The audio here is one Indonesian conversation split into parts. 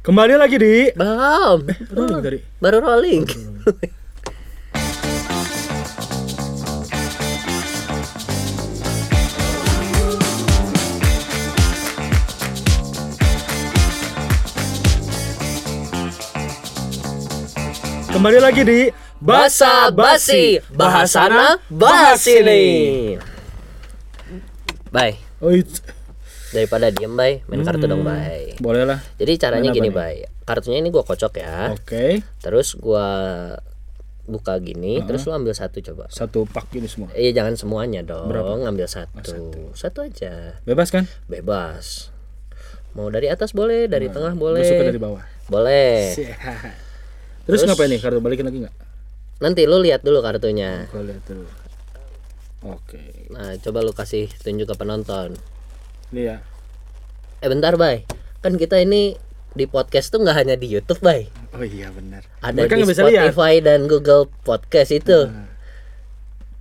Kembali lagi di Belum. Rolling tadi. Baru rolling. Kembali lagi di Basa basi, bahasana bahas ini. Bye. Oh, it's- Daripada diem bay, main kartu dong bay. boleh lah. Jadi caranya Main gini bay. Kartunya ini gua kocok ya. Oke, Terus gua buka gini, terus lu ambil satu coba. satu pak ini semua. Iya jangan semuanya dong, ngambil satu. satu. aja. Bebas kan? Bebas. Mau dari atas boleh, dari tengah boleh. Suka dari bawah. Boleh. Terus, ngapain nih? Kartu balikin lagi nggak? Nanti lu lihat dulu kartunya. Gue lihat dulu. Oke, Nah, coba lu kasih tunjuk ke penonton. Ini ya. Eh bentar, Bay. Kan kita ini di podcast tuh nggak hanya di YouTube, Bay. Oh iya benar. Ada Mereka di nggak bisa lihat. Spotify dan Google Podcast itu.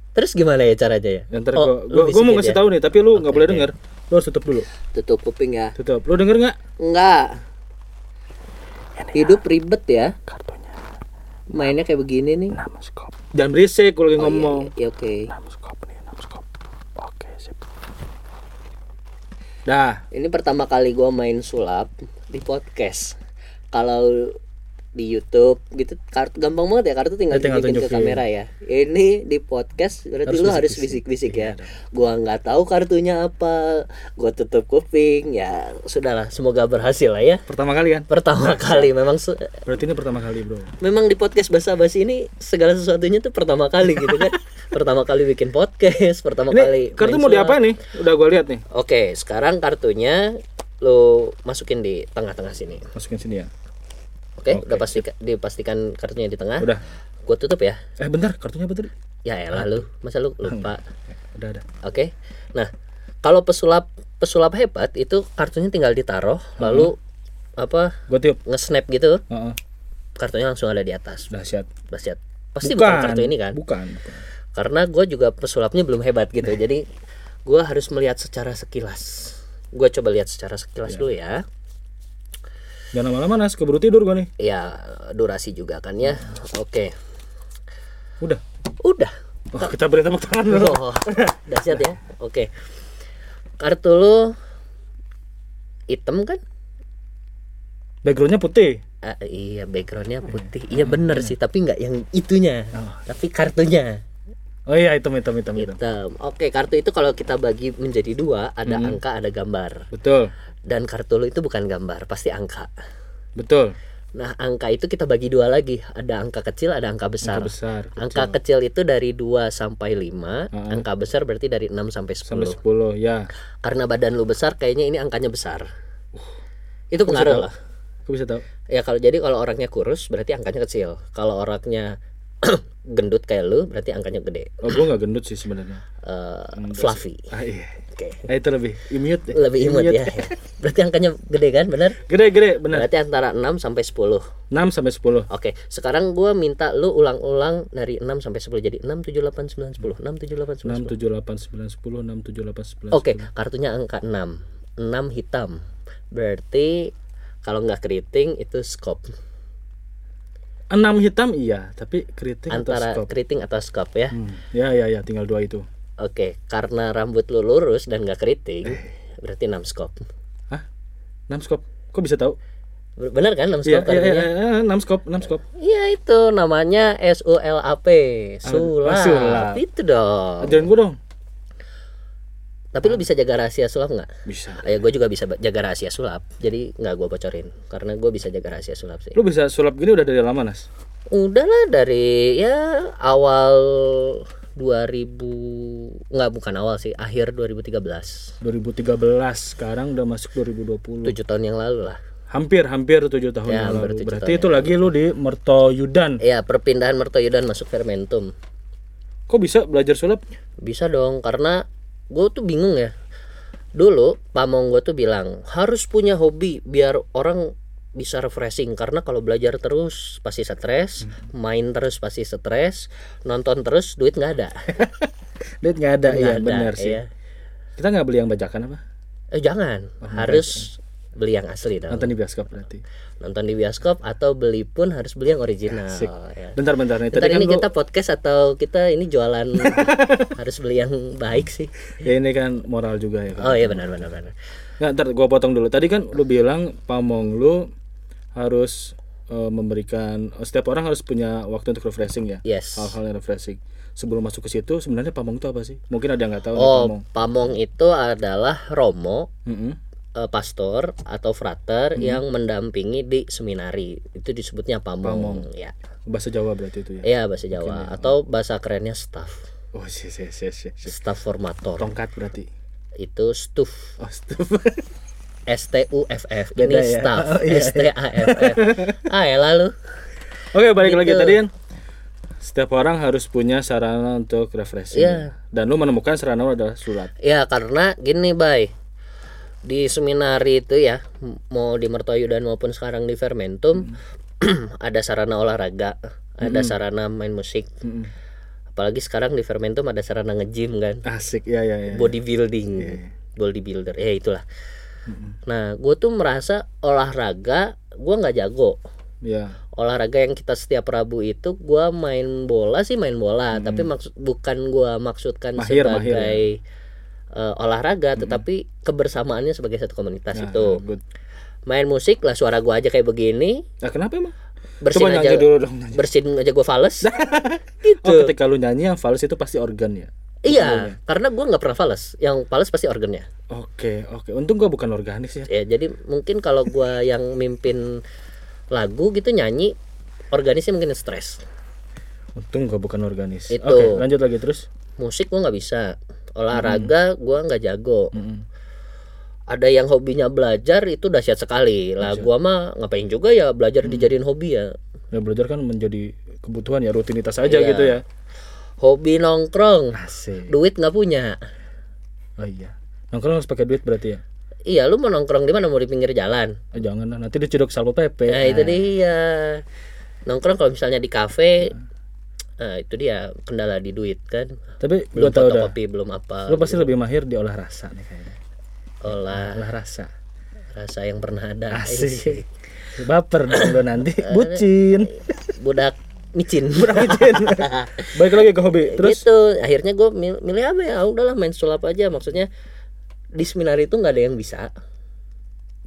Terus gimana ya caranya ya? Ntar Oh, gua, gua, gua mau ngasih ya? tahu nih, tapi lu nggak boleh denger. Lu harus tutup dulu. Tutup kuping ya. Tutup. Lu denger nggak? Enggak. Hidup ribet ya. Mainnya kayak begini nih. Jangan berisik kalau lagi Oh, iya, ngomong. iya, oke. Skop nih, skop. Oke, sip. Dah, Ini pertama kali gua main sulap di podcast. Kalau di YouTube gitu kartu gampang banget ya kartu tinggal, Ya, tinggal tunjukin ke kamera ya. Ini di podcast berarti Harus lu harus bisik-bisik. ya. Gua nggak tahu kartunya apa. Gua tutup kuping ya. Sudahlah, semoga berhasil lah ya. pertama kali kan? Pertama kali memang Berarti ini pertama kali, Bro. memang di podcast bahasa basi ini segala sesuatunya tuh pertama kali gitu kan. pertama kali bikin podcast, pertama kali Ini kartu main mau diapain nih? Udah gua lihat nih. Oke, sekarang kartunya lo masukin di tengah-tengah sini. Masukin sini ya. Oke, udah pasti dipastikan kartunya di tengah. Udah. Gua tutup ya. Eh bentar, kartunya tadi? Ya elah lu, masa lu lupa. Udah ada. Oke. Nah, kalau pesulap pesulap hebat itu kartunya tinggal ditaruh lalu apa Gua tiup. nge-snap gitu, Heeh. kartunya langsung ada di atas. Dahsyat. Dahsyat. Pasti bukan, kartu ini kan? Bukan, bukan. Karena gue juga pesulapnya belum hebat gitu. Jadi gua harus melihat secara sekilas. Gua coba lihat secara sekilas dulu ya. Jangan lama-lama Nas, keburu tidur gua nih. Ya, durasi juga kan ya. Oke. Udah. Udah. Oh, kita beri tepuk tangan dulu. Oh, dahsyat ya. Oke. Kartu lu hitam kan? Backgroundnya putih. Ah, iya, backgroundnya putih. Iya bener sih, tapi nggak yang itunya. Tapi kartunya Oh iya, hitam hitam hitam hitam. hitam. Oke, kartu itu kalau kita bagi menjadi dua, ada angka, ada gambar. Betul. Dan kartu lu itu bukan gambar, pasti angka. Betul. Nah, angka itu kita bagi dua lagi. Ada angka kecil, ada angka besar. Angka besar. Angka kecil itu dari 2 sampai 5, angka besar berarti dari 6 sampai 10. Sampai 10 ya. Karena badan lu besar, kayaknya ini angkanya besar. Itu pengaruh lah. Kok bisa tahu? Ya kalau jadi kalau orangnya kurus berarti angkanya kecil. Kalau orangnya gendut kayak lu berarti angkanya gede. Oh, gua nggak gendut sih sebenarnya. Eh, fluffy. Ah iya. Oke. Nah, itu lebih immute. deh. Lebih imut ya. ya. Berarti angkanya gede kan? Benar? Gede gede benar. Berarti antara 6 sampai 10. 6 sampai 10. Oke, sekarang gua minta lu ulang-ulang dari 6 sampai 10 jadi 6 7 8 9 10. 6 7 8 6 9 10. 7 8 9 10 6 7 8 9 Oke, kartunya angka 6. 6 hitam. Berarti kalau nggak keriting itu scope. 6 hitam iya, tapi keriting Antara atau skop. keriting atau scope ya. Hmm. Ya ya ya, tinggal dua itu. Oke, karena rambut lu lurus dan nggak keriting, berarti 6 scope. Hah? 6 skop. Kok bisa tahu? Bener kan 6 Iya, scope iya, iya, iya, 6 skop, 6 skop. Iya itu namanya SULAP, sulap. sulap. Itu dong. Ajarin gua dong. Tapi lu bisa jaga rahasia sulap nggak? Bisa. Ayo gue juga bisa jaga rahasia sulap, jadi nggak gue bocorin karena gue bisa jaga rahasia sulap sih. Lu bisa sulap gini udah dari lama, Nas? Udah lah dari ya awal 2000 nggak bukan awal sih, akhir 2013. 2013, sekarang udah masuk 2020. 7 tahun yang lalu lah. Hampir hampir 7 tahun Ya, yang lalu. tujuh Berarti tahun itu lagi lu di Mertoyudan. Ya, perpindahan Mertoyudan masuk Fermentum. Kok bisa belajar sulap? Bisa dong karena gue tuh bingung ya. Dulu pamong gue tuh bilang harus punya hobi biar orang bisa refreshing karena kalau belajar terus pasti stres, main terus pasti stres, nonton terus duit nggak ada. Duit nggak ada, iya ada, benar sih. iya. Kita nggak beli yang bajakan apa? Eh jangan, harus beli yang asli dong Nonton di bioskop berarti. nonton di bioskop atau beli pun harus beli yang original Asik. ya. Bentar-bentar nih. Bentar Tadi kan ini lu, kita podcast atau kita ini jualan harus beli yang baik sih ya ini kan moral juga ya kan. oh iya benar benar benar Nggak, ntar gua potong dulu. Tadi kan lu bilang pamong lu harus eh, memberikan setiap orang harus punya waktu untuk refreshing ya. yes Hal-hal yang refreshing. Sebelum masuk ke situ sebenarnya pamong itu apa sih? Mungkin ada yang nggak tahu oh pamong. pamong itu adalah romo Mm-mm. Eh, pastor atau frater Hmm. yang mendampingi di seminari itu disebutnya pamong, ya Bahasa Jawa berarti itu ya. Iya bahasa Jawa atau bahasa kerennya staff Oh, sih sih sih sih. sih. staff formator Tongkat berarti. itu stuf Oh, stuf. S T U F F ini Beda ya? staff Oh, iya, S T A F F ah ya lalu Oke, balik lagi Gitu. tadi kan setiap orang harus punya sarana untuk refreshing. Iya. Dan lu menemukan sarana lu adalah surat. ya karena gini bay di seminari itu ya mau di Mertoyudan maupun sekarang di Fermentum ada sarana olahraga ada sarana main musik. Mm-mm. apalagi sekarang di Fermentum ada sarana nge-gym kan? Asik ya ya ya. bodybuilding Iya, bodybuilder ya itulah. Nah gue tuh merasa olahraga gue nggak jago. Ya. olahraga yang kita setiap Rabu itu gua main bola sih main bola tapi maksud bukan gua maksudkan Mahir, mahir sebagai eh, olahraga tetapi kebersamaannya sebagai satu komunitas Nah, itu good. main musik lah suara gua aja kayak begini Nah, kenapa emang? bersin Coba aja dulu dong. nyanyi. bersin aja gua fales gitu Oh, ketika lu nyanyi yang fals itu pasti organ ya. iya karena gua nggak pernah fales yang fales pasti organnya Oke, oke. Untung gua bukan organis ya. ya jadi mungkin kalau gua yang mimpin lagu gitu nyanyi organisnya mungkin stres Untung gua bukan organis. Itu. Oke, lanjut lagi terus. musik gua nggak bisa olahraga gua nggak jago Mm-mm. ada yang hobinya belajar itu dahsyat sekali lah gua mah ngapain juga ya belajar dijadiin hobi ya Ya belajar kan menjadi kebutuhan ya rutinitas aja Iya. gitu ya. hobi nongkrong Asik. duit nggak punya Oh iya. Nongkrong harus pakai duit berarti ya. iya lu mau nongkrong di mana mau di pinggir jalan Eh, jangan nanti diciduk salpo pp. nah itu dia nongkrong kalau misalnya di kafe nah itu dia kendala di duit kan Tapi belum tahu fotokopi belum apa Lu pasti lebih mahir di olah rasa nih kayaknya. olah Olah rasa. rasa yang pernah ada Asik. Baper dong lu nanti. Bucin. budak micin Bucin. Baik lagi ke hobi. Terus gitu akhirnya gue milih apa ya udahlah main sulap aja maksudnya di seminar itu nggak ada yang bisa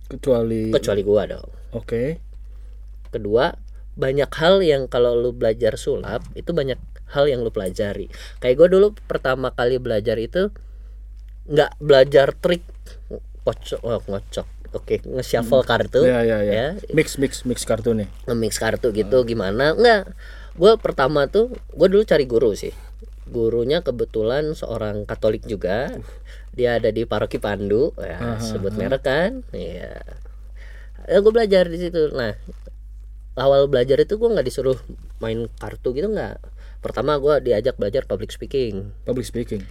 kecuali kecuali gua dong Oke. kedua banyak hal yang kalau lu belajar sulap itu banyak hal yang lu pelajari. Kayak gue dulu pertama kali belajar itu nggak belajar trik ngocok oh, ngocok. Oke nge-shuffle kartu Ya ya ya. ya. Mix mix mix kartu nih. nge-mix kartu gitu gimana? Enggak gue pertama tuh gue dulu cari guru sih. Gurunya kebetulan seorang Katolik juga. Dia ada di paroki Pandu ya sebut merek kan? Iya. Ya gue belajar di situ. Nah awal belajar itu gue nggak disuruh main kartu gitu nggak pertama gue diajak belajar public speaking Public speaking.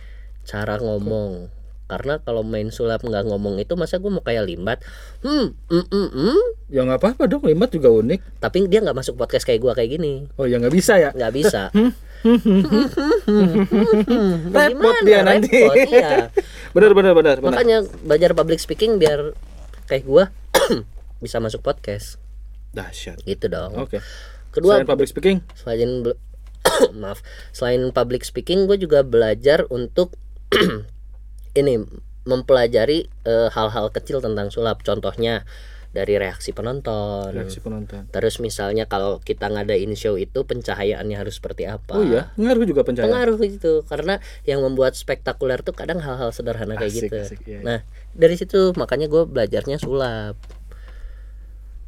cara ngomong karena kalau main sulap nggak ngomong itu masa gue mau kayak limbat hmm mm, mm, mm. Ya nggak apa-apa dong, limat juga unik. tapi dia nggak masuk podcast kayak gue kayak gini Oh ya nggak bisa ya. nggak bisa Repot dia nanti. Repot, iya. benar benar benar makanya belajar public speaking biar kayak gua bisa masuk podcast Dahsyat. gitu dong Oke. kedua Selain public speaking, selain maaf selain public speaking gue juga belajar untuk ini mempelajari eh, hal-hal kecil tentang sulap contohnya dari reaksi penonton reaksi penonton. terus misalnya kalau kita ngadain show itu pencahayaannya harus seperti apa Oh iya, ngaruh juga pencahayaan. pengaruh gitu karena yang membuat spektakuler tuh kadang hal-hal sederhana kayak Asik, gitu asik, iya, iya. nah dari situ makanya gue belajarnya sulap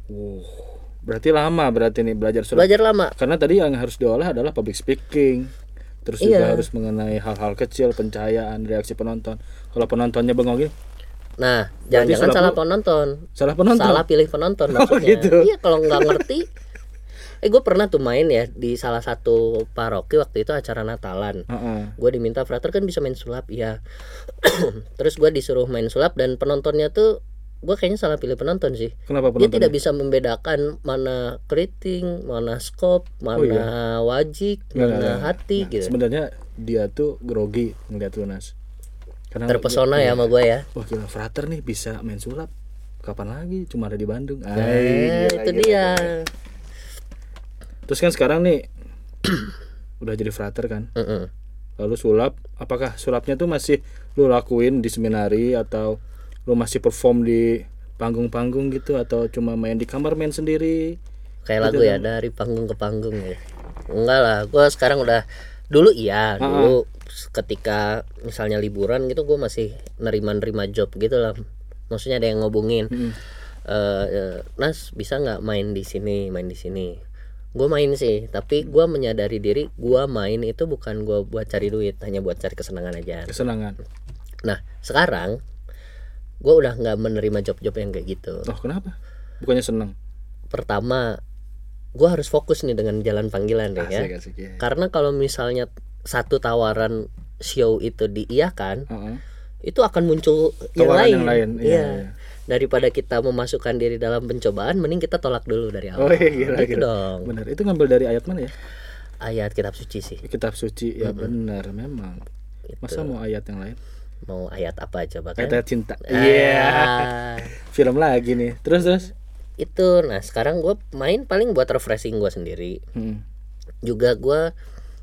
Wow. Berarti lama berarti nih belajar surat. belajar lama Karena tadi yang harus diolah adalah public speaking. Terus juga Iya. harus mengenai hal-hal kecil, pencahayaan, reaksi penonton. Kalau penontonnya bengong gini, nah jangan-jangan salah penonton salah penonton. salah pilih penonton Oh, maksudnya gitu. iya kalau nggak ngerti eh gue pernah tuh main ya di salah satu paroki waktu itu acara Natalan Heeh. gue diminta frater kan bisa main sulap ya terus gue disuruh main sulap dan penontonnya tuh gue kayaknya salah pilih penonton sih Kenapa dia penonton? tidak bisa membedakan mana keriting mana skop mana wajik Oh, Nggak, mana nggak, hati Nah, gitu Sebenarnya dia tuh grogi ngeliat Lunas. Karena terpesona ya sama gue ya Wah gila frater nih bisa main sulap. kapan lagi cuma ada di Bandung Nah, Ay, gila, itu gila, dia gila. terus kan sekarang nih udah jadi frater kan Mm-mm. lalu sulap apakah sulapnya tuh masih lu lakuin di seminari atau lu masih perform di panggung-panggung gitu atau cuma main di kamar main sendiri? Kayak lagu ya dari panggung ke panggung ya. Enggak lah gue sekarang udah dulu iya dulu ketika misalnya liburan gitu gue masih nerima-nerima job gitu lah. Maksudnya ada yang ngobungin Eh, eh, Nas bisa nggak main di sini main di sini? Gue main sih tapi gue menyadari diri gue main itu bukan gue buat cari duit hanya buat cari kesenangan aja. Kesenangan. Nah sekarang gue udah nggak menerima job-job yang kayak gitu. Oh kenapa? Bukannya seneng? Pertama gue harus fokus nih dengan jalan panggilan deh ya. Asik ya karena kalau misalnya satu tawaran show itu diiyakan Heeh. itu akan muncul yang Tawaran lain, yang lain, iya, Iya. iya. daripada kita memasukkan diri dalam pencobaan mending kita tolak dulu dari oh awal iya gila, gitu gila. dong. Benar itu ngambil dari ayat mana ya? Ayat kitab suci sih. Kitab suci ya benar memang. Masa mau ayat yang lain mau ayat apa coba kan? Ayat cinta. Iya. Ah, film lagi nih. Terus terus? Itu nah sekarang gue main paling buat refreshing gue sendiri. Hmm. juga gue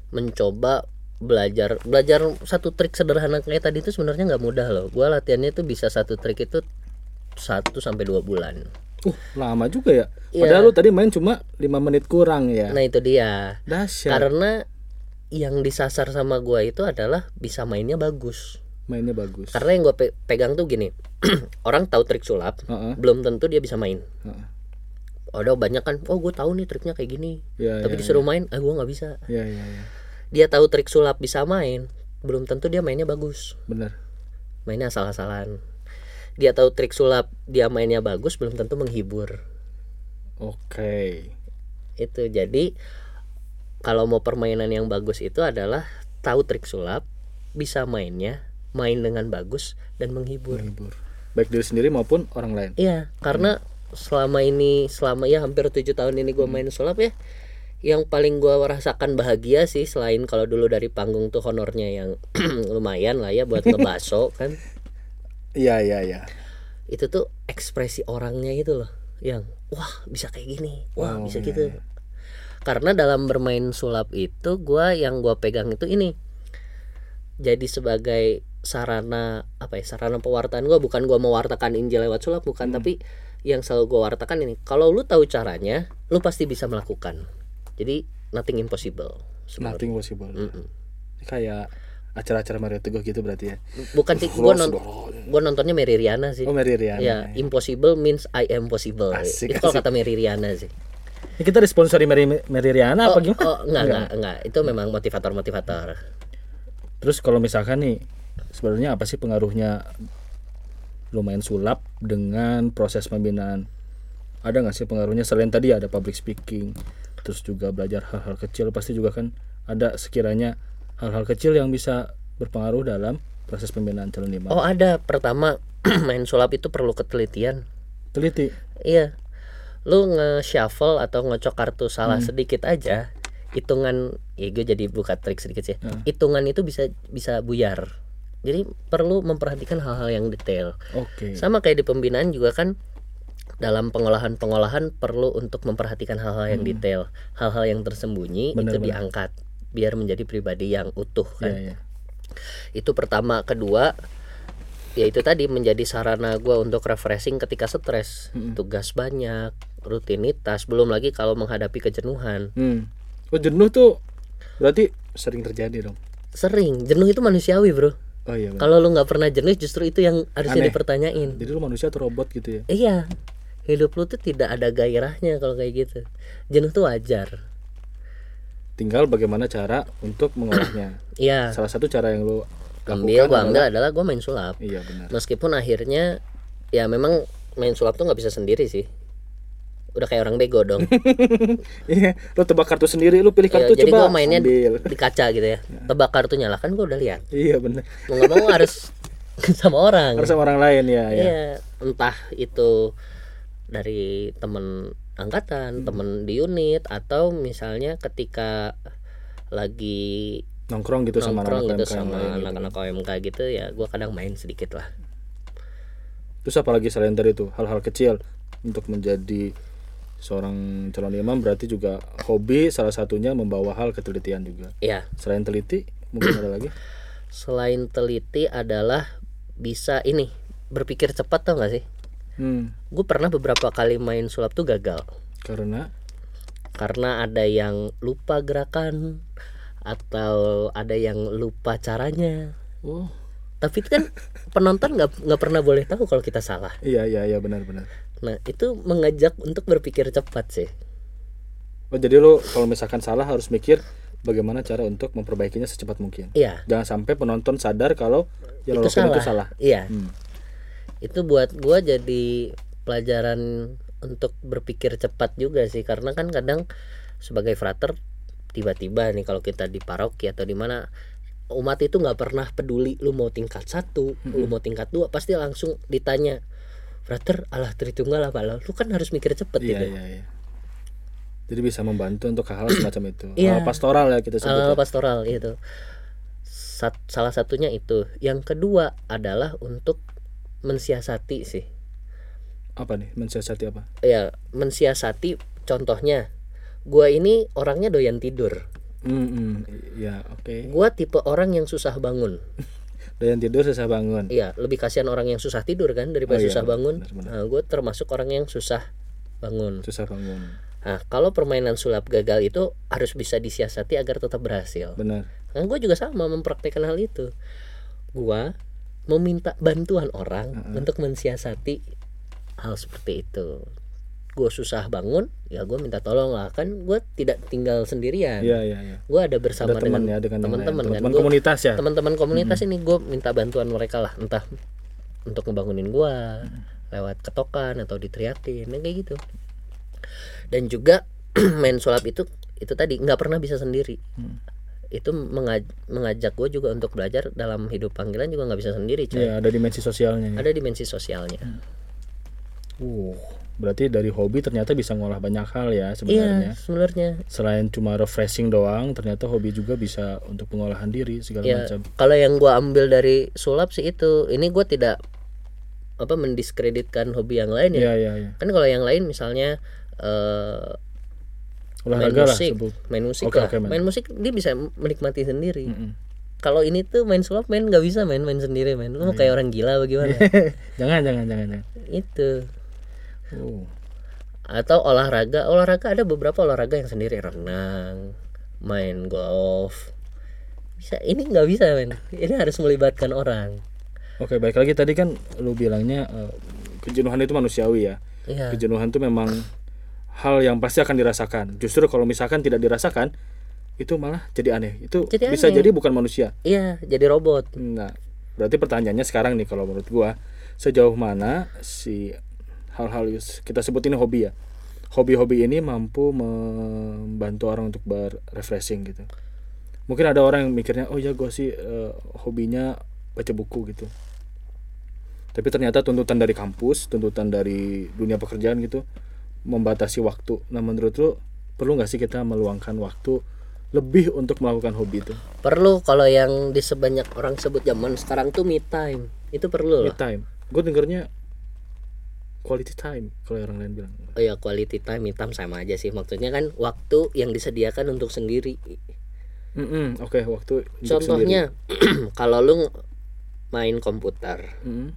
mencoba belajar belajar satu trik sederhana kayak tadi itu sebenarnya nggak mudah loh. Gue latihannya tuh bisa satu trik itu satu sampai dua bulan. Uh, lama juga ya. Iya. Padahal lu tadi main cuma 5 menit kurang ya. nah itu dia. Dahsyat. karena yang disasar sama gue itu adalah bisa mainnya bagus Mainnya bagus. karena yang gue pegang tuh gini orang tahu trik sulap Heeh. belum tentu dia bisa main Heeh. ada banyak kan oh gue tahu nih triknya kayak gini Iya, tapi iya, disuruh main ah gue nggak bisa Iya, iya, iya. dia tahu trik sulap bisa main belum tentu dia mainnya bagus Benar. mainnya asal-asalan dia tahu trik sulap dia mainnya bagus belum tentu menghibur Oke. itu jadi kalau mau permainan yang bagus itu adalah tahu trik sulap bisa mainnya main dengan bagus dan menghibur Menghibur. Baik diri sendiri maupun orang lain. iya karena selama ini selama ya hampir tujuh tahun ini gue main sulap ya yang paling gue rasakan bahagia sih selain kalau dulu dari panggung tuh honornya yang lumayan lah ya buat ngebaso kan Iya, iya, iya. itu tuh ekspresi orangnya itu loh yang wah bisa kayak gini wah Oh, bisa iya, gitu iya. karena dalam bermain sulap itu gua yang gua pegang itu ini jadi sebagai sarana apa ya sarana pewartaan gua bukan gua mewartakan Injil lewat sulap bukan Hmm. tapi yang selalu gua wartakan ini kalau lu tahu caranya lu pasti bisa melakukan jadi nothing impossible sebenarnya. Nothing possible. Mm-mm. Kayak acara-acara Mario Teguh gitu berarti ya. bukan sih gua, Los non- gua nontonnya Mary Riana sih Oh, Mary Riana. Ya, impossible means I am possible. Asik, itu kalau kata Mary Riana sih. Ini kita disponsori Mary, Mary Riana Oh, apa gimana? oh enggak, enggak, enggak. Itu memang motivator-motivator. Terus kalau misalkan nih sebenarnya apa sih pengaruhnya lu main sulap dengan proses pembinaan? Ada nggak sih pengaruhnya selain tadi ada public speaking, terus juga belajar hal-hal kecil pasti juga kan ada sekiranya hal-hal kecil yang bisa berpengaruh dalam proses pembinaan calon imam. Oh, ada. Pertama, main sulap itu perlu ketelitian. Teliti. Iya. Lu nge-shuffle atau ngecok kartu salah Hmm. sedikit aja, hitungan ya gue jadi buka trik sedikit sih. Hmm. Hitungan itu bisa bisa buyar. Jadi perlu memperhatikan hal-hal yang detail. Oke. Sama kayak di pembinaan juga kan dalam pengolahan-pengolahan perlu untuk memperhatikan hal-hal yang detail, hal-hal yang tersembunyi Benar, itu benar. diangkat biar menjadi pribadi yang utuh Iya, kan. iya. Itu pertama, kedua ya itu tadi menjadi sarana gua untuk refreshing ketika stres, tugas banyak, rutinitas, belum lagi kalau menghadapi kejenuhan. Hmm. Oh, jenuh tuh berarti sering terjadi dong. Sering jenuh itu manusiawi bro. Oh iya. Kalau lu nggak pernah jenuh justru itu yang harusnya Aneh. dipertanyain. Jadi lu manusia atau robot gitu ya? Iya, hidup lu tuh tidak ada gairahnya kalau kayak gitu. Jenuh tuh wajar. Tinggal bagaimana cara untuk mengolahnya. Iya, Salah satu cara yang lu ambil gua ambil adalah- adalah gua main sulap. Iya benar. Meskipun akhirnya ya memang main sulap tuh nggak bisa sendiri sih. Udah kayak orang bego dong. Iya, lu tebak kartu sendiri, lu pilih Ya, kartu jadi coba gua mainnya ambil. di kaca gitu ya. Tebak kartunya lah kan gua udah lihat. Iya benar. Mau nggak mau harus sama orang. Harus sama orang lain ya, ya. Iya, entah itu dari temen Hmm. angkatan, temen di unit atau misalnya ketika lagi Nongkrong gitu sama nongkrong anak-anak gitu sama gitu. anak-anak OMK gitu ya gue kadang main sedikit lah Terus apalagi selain dari itu hal-hal kecil untuk menjadi seorang calon imam berarti juga hobi salah satunya membawa hal ketelitian juga. ya Selain teliti mungkin ada lagi? selain teliti adalah bisa ini berpikir cepat tau gak sih? Hmm, gue pernah beberapa kali main sulap tuh gagal. Karena? Karena ada yang lupa gerakan atau ada yang lupa caranya. Oh. Tapi kan penonton nggak nggak pernah boleh tahu kalau kita salah. Iya iya iya benar-benar. Nah itu mengajak untuk berpikir cepat sih Oh jadi lo kalau misalkan salah harus mikir bagaimana cara untuk memperbaikinya secepat mungkin. iya Jangan sampai penonton sadar kalau yang lo itu salah. itu salah. iya Hmm. itu buat gua jadi pelajaran untuk berpikir cepat juga sih karena kan kadang sebagai frater tiba-tiba nih kalau kita di paroki atau di mana umat itu nggak pernah peduli lu mau tingkat satu lu mau tingkat dua pasti langsung ditanya frater Allah Tritunggal apa lu kan harus mikir cepet Iya gitu iya iya. Jadi bisa membantu untuk hal semacam itu. Iya. Hal pastoral ya kita sebut. Hal ya. pastoral itu Sat- salah satunya itu yang kedua adalah untuk mensiasati sih Apa nih? Mensiasati apa? ya mensiasati contohnya gua ini orangnya doyan tidur Hmm, hmm. ya oke. gua tipe orang yang susah bangun Dan tidur susah bangun. iya lebih kasihan orang yang susah tidur kan daripada Oh iya, susah bangun benar, benar. nah, gue termasuk orang yang susah bangun Susah bangun. nah kalau permainan sulap gagal itu harus bisa disiasati agar tetap berhasil Benar. nah gue juga sama mempraktekkan hal itu gua meminta bantuan orang untuk mensiasati hal seperti itu gue susah bangun ya gue minta tolong lah. Kan gue tidak tinggal sendirian. Iya iya iya. gue ada bersama Ada dengan ya dengan teman-teman kan. Teman-teman Gua- komunitas ya. teman-teman komunitas ini gue minta bantuan mereka lah. Entah untuk ngebangunin gue lewat ketokan atau diteriakin ya kayak gitu. Dan juga main sulap itu itu tadi nggak pernah bisa sendiri. Itu mengaj- mengajak gue juga untuk belajar dalam hidup panggilan juga nggak bisa sendiri coy. Iya, ada dimensi sosialnya. ya. ada dimensi sosialnya. Uh, berarti dari hobi ternyata bisa ngolah banyak hal ya iya sebenarnya. sebenarnya Selain cuma refreshing doang, ternyata hobi juga bisa untuk pengolahan diri segala ya macam. kalau yang gue ambil dari sulap sih itu ini gue tidak apa mendiskreditkan hobi yang lain ya Iya iya iya. kan kalau yang lain misalnya eh, main Olahraga lah musik sebut. main musik Oke, lah oke, main. main musik dia bisa menikmati sendiri Mm-mm. kalau ini tuh main sulap main nggak bisa main main sendiri main lu mau Iya. kayak orang gila bagaimana jangan jangan jangan. jangan. itu Oh. atau olahraga olahraga ada beberapa olahraga yang sendiri renang main golf bisa ini nggak bisa men ini harus melibatkan orang Oke, baik lagi tadi kan lu bilangnya eh, kejenuhan itu manusiawi ya. iya Kejenuhan itu memang hal yang pasti akan dirasakan. Justru kalau misalkan tidak dirasakan, itu malah jadi aneh. Itu Jadi bisa aneh. jadi bukan manusia. iya jadi robot Nah, berarti pertanyaannya sekarang nih kalau menurut gua, sejauh mana si hal-hal yang kita sebut ini hobi ya. Hobi-hobi ini mampu membantu orang untuk berrefreshing gitu. Mungkin ada orang yang mikirnya, oh ya gua sih eh, hobinya baca buku gitu. Tapi ternyata tuntutan dari kampus, tuntutan dari dunia pekerjaan gitu membatasi waktu. Nah, menurut lu perlu nggak sih kita meluangkan waktu lebih untuk melakukan hobi itu? perlu kalau yang di sebanyak orang sebut zaman sekarang tuh me time itu perlu Me loh time. Gue dengernya quality time kalau orang lain bilang. oh ya quality time me time sama aja sih maksudnya kan waktu yang disediakan untuk sendiri Mm-mm, Oke, waktu untuk contohnya kalau lu main komputer. Mm-mm.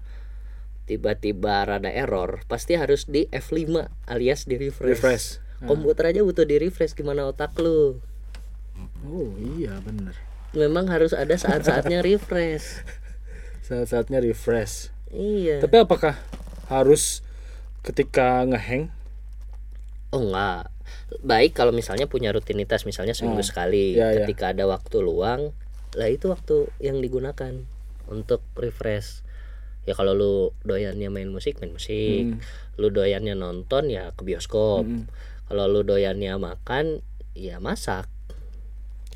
tiba-tiba rada error pasti harus di F5 alias di refresh, refresh. Ah. komputer aja butuh di refresh gimana otak lu Oh iya bener. memang harus ada saat-saatnya refresh Saat-saatnya refresh. iya Tapi apakah harus ketika ngeheng? oh enggak baik kalau misalnya punya rutinitas misalnya seminggu Ah, sekali iya, iya. ketika ada waktu luang lah itu waktu yang digunakan untuk refresh ya kalau lu doyannya main musik main musik Hmm. lu doyannya nonton ya ke bioskop Mm-mm. kalau lu doyannya makan ya masak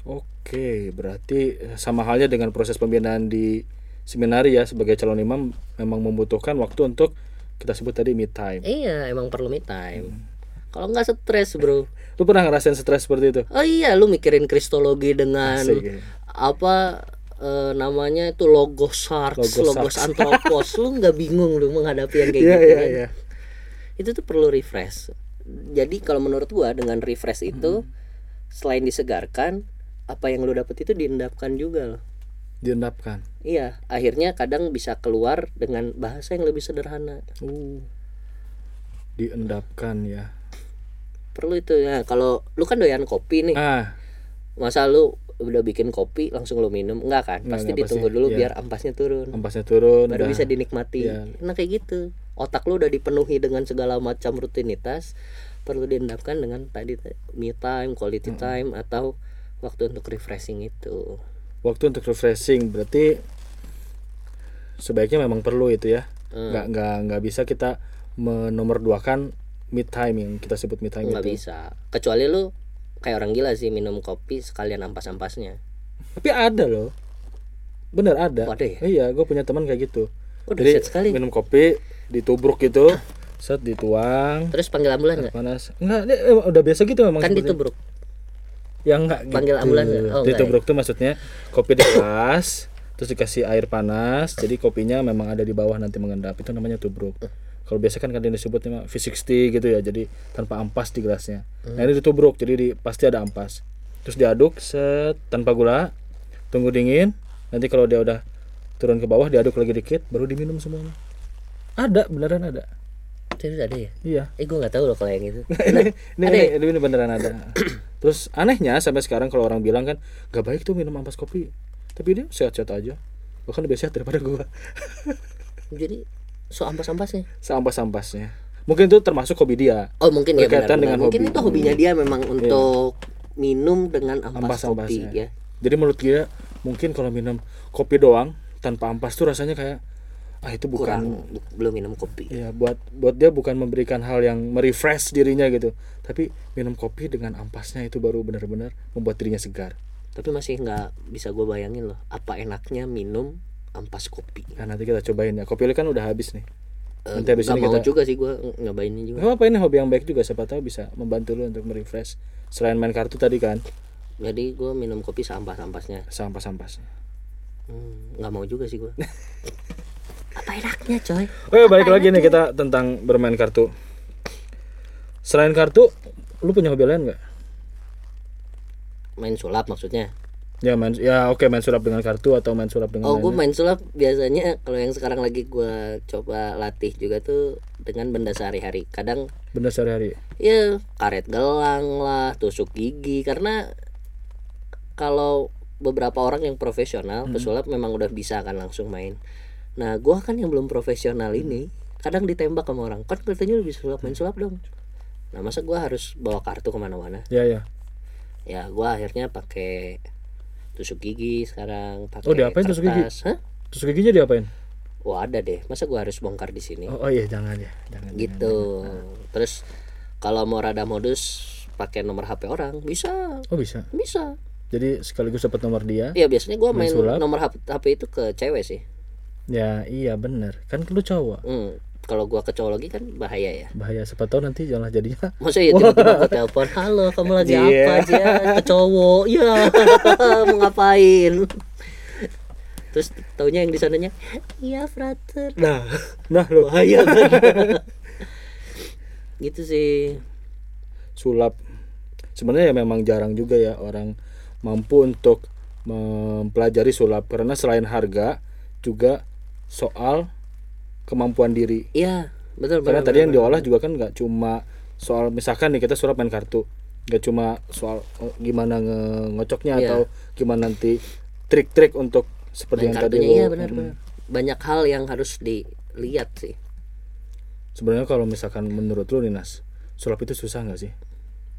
Oke, berarti sama halnya dengan proses pembinaan di seminari ya sebagai calon imam memang membutuhkan waktu untuk kita sebut tadi me time. iya emang perlu me time Hmm. kalau nggak stres bro Lu pernah ngerasain stres seperti itu? oh iya lu mikirin kristologi dengan Asik ya. apa eh, namanya itu logo sharks, Logo logo anthropos. lu nggak bingung lu menghadapi yang kayak Iya gitu iya kan? iya. Itu tuh perlu refresh. Jadi kalau menurut gua dengan refresh itu Hmm. selain disegarkan, apa yang lu dapet itu diendapkan juga loh. Diendapkan. Iya, akhirnya kadang bisa keluar dengan bahasa yang lebih sederhana. Uh. Diendapkan ya. Perlu itu ya. Kalau lu kan doyan kopi nih, Ah, masa lu udah bikin kopi langsung lu minum enggak kan? Enggak, Pasti enggak, ditunggu pasti, dulu iya. biar ampasnya turun. ampasnya turun baru bisa dinikmati. Iya. Nah kayak gitu. Otak lu udah dipenuhi dengan segala macam rutinitas, perlu diendapkan dengan tadi me time, quality time atau waktu untuk refreshing itu. Waktu untuk refreshing berarti sebaiknya memang perlu itu ya. Hmm. Nggak nggak nggak bisa kita menomorduakan mid time yang kita sebut mid time Nggak itu. bisa. Kecuali lu kayak orang gila sih minum kopi sekalian ampas-ampasnya. Tapi ada loh. Bener ada. Oh, ada ya? Iya, gue punya teman kayak gitu. Oh, Jadi sekali. minum kopi ditubruk gitu, set dituang, Terus panggil ambulan nggak? panas. Enggak, dia, eh, udah biasa gitu memang. Kan seperti- ditubruk. Yang enggak Panggil gitu. ambulans nggak? Oh, enggak ditubruk tuh maksudnya kopi di gelas terus dikasih air panas jadi kopinya memang ada di bawah nanti mengendap. Itu namanya tubruk. Kalau biasa kan kadang disebutnya V60 gitu ya jadi tanpa ampas di gelasnya. Nah ini ditubruk jadi di, pasti ada ampas. Terus diaduk set tanpa gula tunggu dingin. Nanti kalau dia udah turun ke bawah diaduk lagi dikit baru diminum semuanya. Ada beneran ada Terus ada ya? iya Eh gue nggak tahu loh kalau yang itu. ini, ini, Ada ya? ini, ini beneran ada. Terus anehnya sampai sekarang kalau orang bilang kan gak baik tuh minum ampas kopi, tapi dia sehat-sehat aja, bahkan lebih sehat daripada gua. Jadi so ampas-ampasnya. Seampas-ampasnya. Mungkin itu termasuk hobi dia. Oh mungkin ya Berkaitan benar. dengan Mungkin hobi. itu hobinya dia memang untuk minum dengan ampas kopi Ampas-ampasnya. ya. Jadi menurut dia mungkin kalau minum kopi doang tanpa ampas tuh rasanya kayak ah itu bukan Kurang bu- belum minum kopi. ya buat buat dia bukan memberikan hal yang merefresh dirinya gitu, tapi minum kopi dengan ampasnya itu baru benar-benar membuat dirinya segar. Tapi masih nggak bisa gue bayangin loh apa enaknya minum ampas kopi. Nah nanti kita cobain ya. Kopi kan udah habis nih. Eh, Nanti habis ini mau kita juga sih gue nyobainnya juga. Gak apa ini hobi yang baik juga siapa tahu bisa membantu lu untuk merefresh selain main kartu tadi kan Jadi gue minum kopi seampas-ampasnya. sampah-sampahnya. Hmm, nggak mau juga sih gue. apa enaknya coy? Oke balik lagi nih kita tentang bermain kartu. Selain kartu, lu punya hobi lain nggak? Main sulap maksudnya. Ya main ya oke main sulap dengan kartu atau main sulap dengan Oh gue main sulap biasanya kalau yang sekarang lagi gue coba latih juga tuh dengan benda sehari-hari. Kadang benda sehari-hari. ya karet gelang lah, tusuk gigi karena kalau beberapa orang yang profesional Hmm. pesulap memang udah bisa kan langsung main. Nah gua kan yang belum profesional Hmm. ini kadang ditembak sama orang kan katanya lu bisa sulap main sulap dong. Nah masa gua harus bawa kartu ke mana-mana? Ya ya. Ya gua akhirnya pakai tusuk gigi sekarang pakai Oh, diapain tusuk gigi? kertas. Hah? Terus giginya diapain? Wah ada deh. Masa gua harus bongkar di sini? Oh, oh iya jangan ya, jangan. gitu. Terus kalau mau rada modus pakai nomor HP orang bisa, Oh bisa. bisa. Jadi sekaligus dapat nomor dia. Iya biasanya gua main, sulap? nomor HP, HP itu ke cewek sih. Ya iya bener. Kan lu cowok. Hmm. Kalau gua ke cowok lagi kan bahaya ya. Bahaya siapa tahu nanti jangan jadinya Masa ya tiba-tiba aku telepon, halo kamu lagi Iya. apa aja ke cowok, ya mau ngapain? Terus taunya yang di sananya, iya frater. Nah, Nah, lu bahaya kan? gitu sih. sulap sebenarnya ya memang jarang juga ya orang mampu untuk mempelajari sulap karena selain harga juga soal kemampuan diri Iya, betul karena betul. tadi yang diolah juga kan nggak cuma soal misalkan nih kita sulap main kartu nggak cuma soal oh, gimana nge- ngocoknya Iya. atau gimana nanti trik-trik untuk seperti Main yang tadi kartunya lu- iya benar Mm. benar. Banyak hal yang harus dilihat sih. sebenarnya kalau misalkan menurut lu nih Nas sulap itu susah nggak sih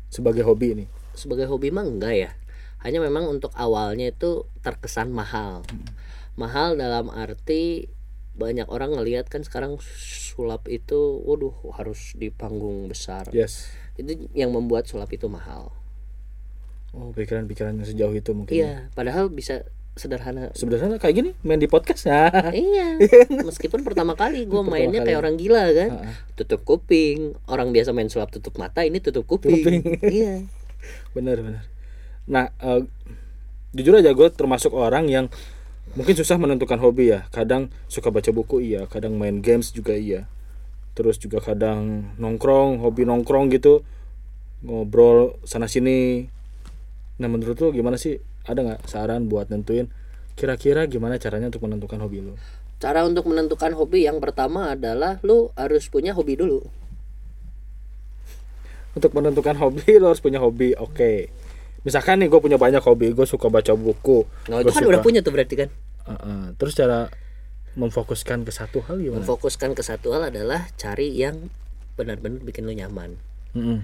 sebagai hobi nih Sebagai hobi mah enggak ya. Hanya memang untuk awalnya itu terkesan mahal. Mahal dalam arti banyak orang ngelihat kan sekarang sulap itu waduh harus di panggung besar. yes Itu yang membuat sulap itu mahal. oh pikiran-pikiran yang sejauh itu mungkin ya. Iya, padahal bisa sederhana. sebenarnya kayak gini main di podcast ya iya, meskipun pertama kali gue mainnya kali. kayak orang gila kan, Ha-ha. tutup kuping. Orang biasa main sulap tutup mata, ini tutup kuping. Kuping. iya. bener bener nah eh, jujur aja gue termasuk orang yang mungkin susah menentukan hobi ya. Kadang suka baca buku iya. Kadang main games juga iya. Terus juga kadang nongkrong hobi nongkrong gitu. Ngobrol sana sini. Nah menurut lu gimana sih? Ada nggak saran buat nentuin kira-kira gimana caranya untuk menentukan hobi lu Cara untuk menentukan hobi yang pertama adalah lu harus punya hobi dulu. untuk menentukan hobi lo harus punya hobi. Oke misalkan nih gue punya banyak hobi gue suka baca buku Nah, itu kan suka- udah punya tuh berarti kan. Heeh. terus cara memfokuskan ke satu hal gimana Memfokuskan ke satu hal adalah cari yang benar-benar bikin lu nyaman. Mm-mm.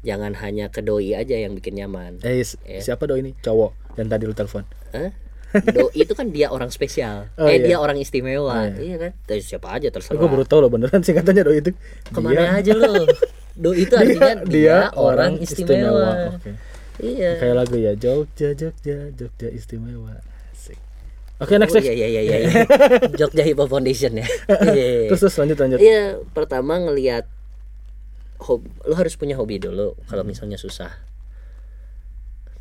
Jangan hanya ke doi aja yang bikin nyaman. eh s- siapa do ini cowok yang tadi lu telepon Hah? Doi itu kan dia orang spesial. Oh, eh iya. dia orang istimewa. iya kan? Terus siapa aja terserah. gue baru tahu loh beneran singkatannya do itu Ke mana aja lo? Doi itu artinya dia, orang istimewa. Oke. Iya. kayak lagu ya Jogja Jogja Jogja istimewa Asik. oke next Oh next iya iya iya iya. Jogja Hip Hop Foundation ya. Iya. terus terus lanjut lanjut Iya, pertama ngelihat hobi, lu harus punya hobi dulu kalau misalnya susah.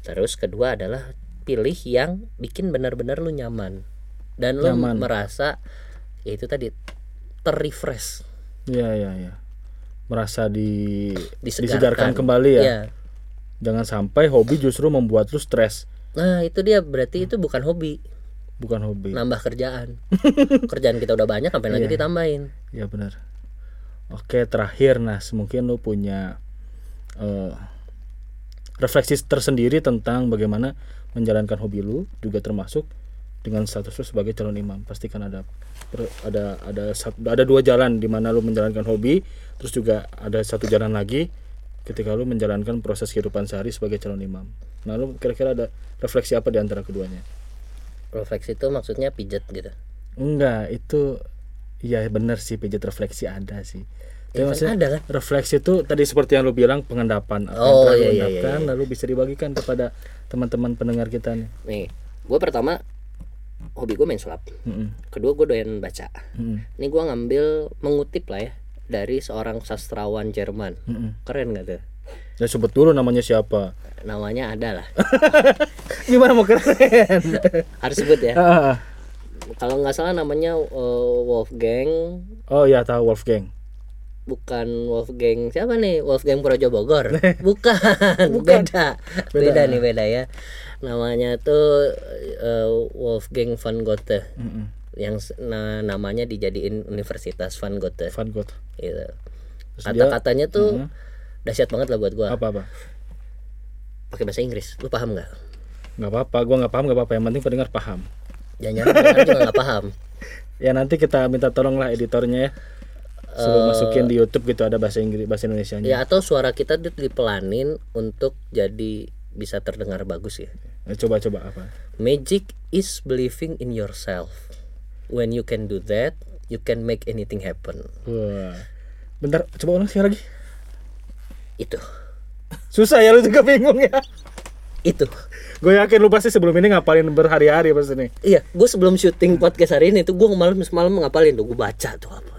Terus kedua adalah pilih yang bikin benar-benar lu nyaman dan lu Nyaman. merasa ya itu tadi terrefresh, Iya iya iya merasa di disegarkan, disegarkan kembali ya Iya. Jangan sampai hobi justru membuat lu stres Nah, itu dia berarti itu bukan hobi, bukan hobi nambah kerjaan. kerjaan kita udah banyak sampai lagi Iya. ditambahin. Ya benar. Oke terakhir Nas mungkin lu punya eh, refleksi tersendiri tentang bagaimana menjalankan hobi lu juga termasuk dengan status lu sebagai calon imam pasti kan ada ada ada ada dua jalan di mana lu menjalankan hobi terus juga ada satu jalan lagi ketika lu menjalankan proses kehidupan sehari sebagai calon imam nah lu kira-kira ada refleksi apa di antara keduanya Refleksi itu maksudnya pijet gitu. enggak itu iya benar sih pijat refleksi ada sih Tapi Ya maksudnya ada kan? refleksi itu tadi seperti yang lu bilang pengendapan Oh, iya, iya, endapkan, iya. lalu bisa dibagikan kepada teman-teman pendengar kita nih Nih, gue pertama hobi gue main sulap. Mm-mm. Kedua gue doyan baca. Mm-mm. Ini gue ngambil mengutip lah ya dari seorang sastrawan Jerman. Mm-mm. Keren gak tuh? ya sebut dulu namanya siapa Namanya ada lah. gimana mau keren Harus sebut ya. Ah, ah. Kalau nggak salah namanya uh, Wolfgang, oh ya tahu Wolfgang bukan Wolfgang siapa nih? Wolfgang Projo Bogor. Bukan, beda. beda. nih beda ya. Namanya tuh uh, Wolfgang van Gogh. Mm-mm. Yang s- na- namanya dijadiin Universitas Van Gogh. Van Gogh Gitu. Kata-katanya tuh Mhm. dahsyat banget lah buat gua. apa apa Pakai bahasa Inggris. Lu paham nggak? nggak apa-apa gua nggak paham nggak apa-apa yang penting pendengar paham Jangan-jangan pendengar juga nggak paham. ya nanti kita minta tolong lah editornya ya suruh masukin di YouTube gitu ada bahasa Inggris bahasa Indonesia nya Ya atau suara kita di- dipelanin untuk jadi bisa terdengar bagus ya. coba coba apa Magic is believing in yourself. When you can do that, you can make anything happen. wah bentar coba ulang sekali lagi Itu. susah ya lu juga bingung ya Itu. gue yakin lu pasti sebelum ini ngapalin berhari-hari pasti nih Iya, gue sebelum syuting podcast hari ini tuh gue malam semalam ngapalin tuh, gue baca tuh apa.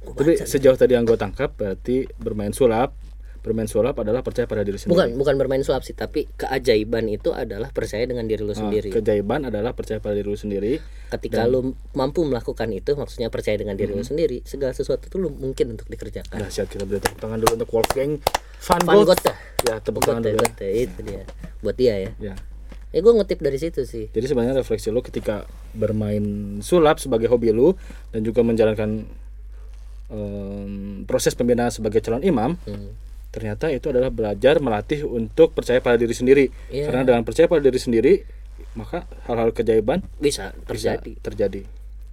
Gua tapi baca. sejauh tadi yang gue tangkap berarti bermain sulap bermain sulap adalah percaya pada diri sendiri Bukan, bukan bermain sulap sih, tapi keajaiban itu adalah percaya dengan diri lu Ah, sendiri. kejaiban adalah percaya pada diri lu sendiri Ketika lu mampu melakukan itu, maksudnya percaya dengan diri lu sendiri, segala sesuatu tuh lu mungkin untuk dikerjakan. dahsyat kita beri tepuk tangan dulu untuk Wolfgang Van Van Gogh ya tepuk tangan dulu ya. betul, itu dia. Buat dia ya. ya Ya gue ngutip dari situ sih. jadi sebenarnya refleksi lu ketika bermain sulap sebagai hobi lu dan juga menjalankan em, proses pembinaan sebagai calon imam Hmm. Ternyata itu adalah belajar melatih untuk percaya pada diri sendiri Iya. karena dengan percaya pada diri sendiri maka hal-hal kejaiban Bisa bisa terjadi. terjadi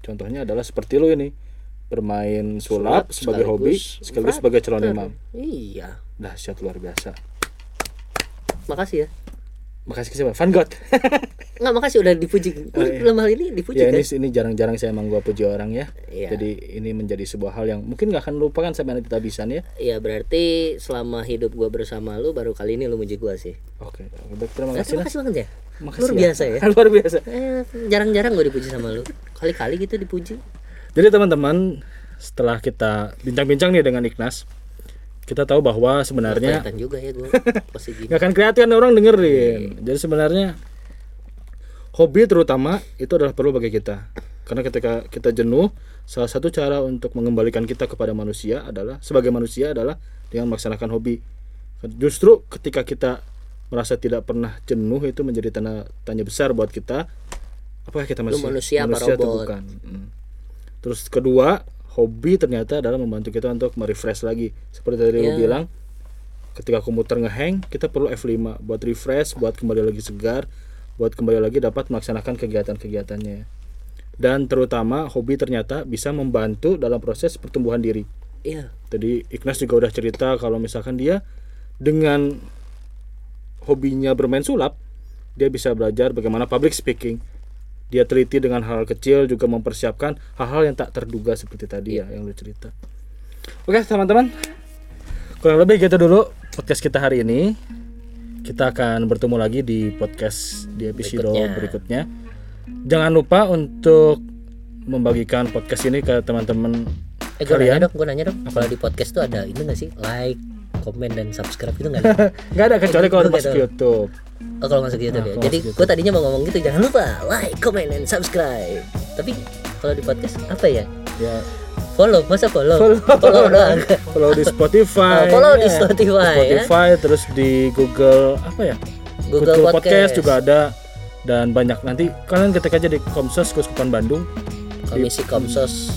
contohnya adalah seperti lu ini bermain sulap, Sulap sebagai hobi sekaligus sebagai calon imam Iya. dahsyat luar biasa Makasih ya. Makasih siapa Van Gogh Nggak makasih udah dipuji. Oh, iya. Dalam hal ini dipuji ya kan? ini ini jarang-jarang saya emang gua puji orang ya Iya. jadi ini menjadi sebuah hal yang mungkin nggak akan lupakan sampai nanti kita bisa ya Iya berarti selama hidup gua bersama lu baru kali ini lu muji gua sih. oke baik terima kasih terima kasih banget ya. Makasih Luar ya. biasa ya. luar biasa Eh, jarang-jarang gue dipuji sama lu. Kali-kali gitu dipuji. Jadi teman-teman, setelah kita bincang-bincang nih dengan Ignas, kita tahu bahwa sebenarnya juga ya gue nggak akan kelihatan orang dengerin. Jadi sebenarnya hobi terutama itu adalah perlu bagi kita. Karena ketika kita jenuh salah satu cara untuk mengembalikan kita kepada manusia adalah sebagai manusia adalah dengan melaksanakan hobi. Justru ketika kita merasa tidak pernah jenuh itu menjadi tanda tanya besar buat kita apakah kita masih manusia apa atau bukan? Hmm. terus kedua hobi ternyata adalah membantu kita untuk merefresh lagi seperti tadi lu Iya. bilang ketika komputer ngehang kita perlu F5 buat refresh buat kembali lagi segar buat kembali lagi dapat melaksanakan kegiatan-kegiatannya dan terutama hobi ternyata bisa membantu dalam proses pertumbuhan diri Iya. tadi Ignas juga udah cerita kalau misalkan dia dengan hobinya bermain sulap dia bisa belajar bagaimana public speaking dia teliti dengan hal kecil juga mempersiapkan hal-hal yang tak terduga seperti tadi ya yang lu cerita oke teman-teman kurang lebih gitu dulu podcast kita hari ini kita akan bertemu lagi di podcast di episode Berikutnya. berikutnya jangan lupa untuk membagikan podcast ini ke teman-teman Eh gue Kalian? nanya dong, gue nanya dong. Kalau di podcast tuh ada ini gak sih? Like, komen dan subscribe itu nggak ada? nggak ada kecuali kalau Gitu. masuk YouTube Oh kalau masuk YouTube Nah, ya. Jadi gue tadinya mau ngomong gitu, jangan lupa like, comment, dan subscribe. Tapi kalau di podcast apa ya? ya Follow, masa follow? Follow. Follow doang. follow di Spotify Oh, follow di ya. Spotify, ya. Spotify terus di Google apa ya Google Podcast. juga ada dan banyak nanti kalian ketik aja di Komsos Kuskupan Bandung Komisi Komsos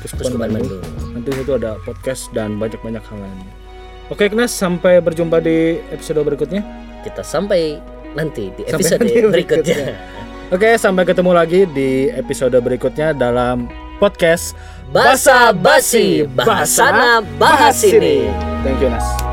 Kuskupan Kuskupan Bandung. Bandung. nanti itu ada podcast dan banyak banyak hal lainnya oke Knas sampai berjumpa di episode berikutnya Kita sampai nanti di Sampai episode nanti berikutnya. berikutnya. oke sampai ketemu lagi di episode berikutnya dalam podcast Basa basi, bahasana bahas ini. thank you Nas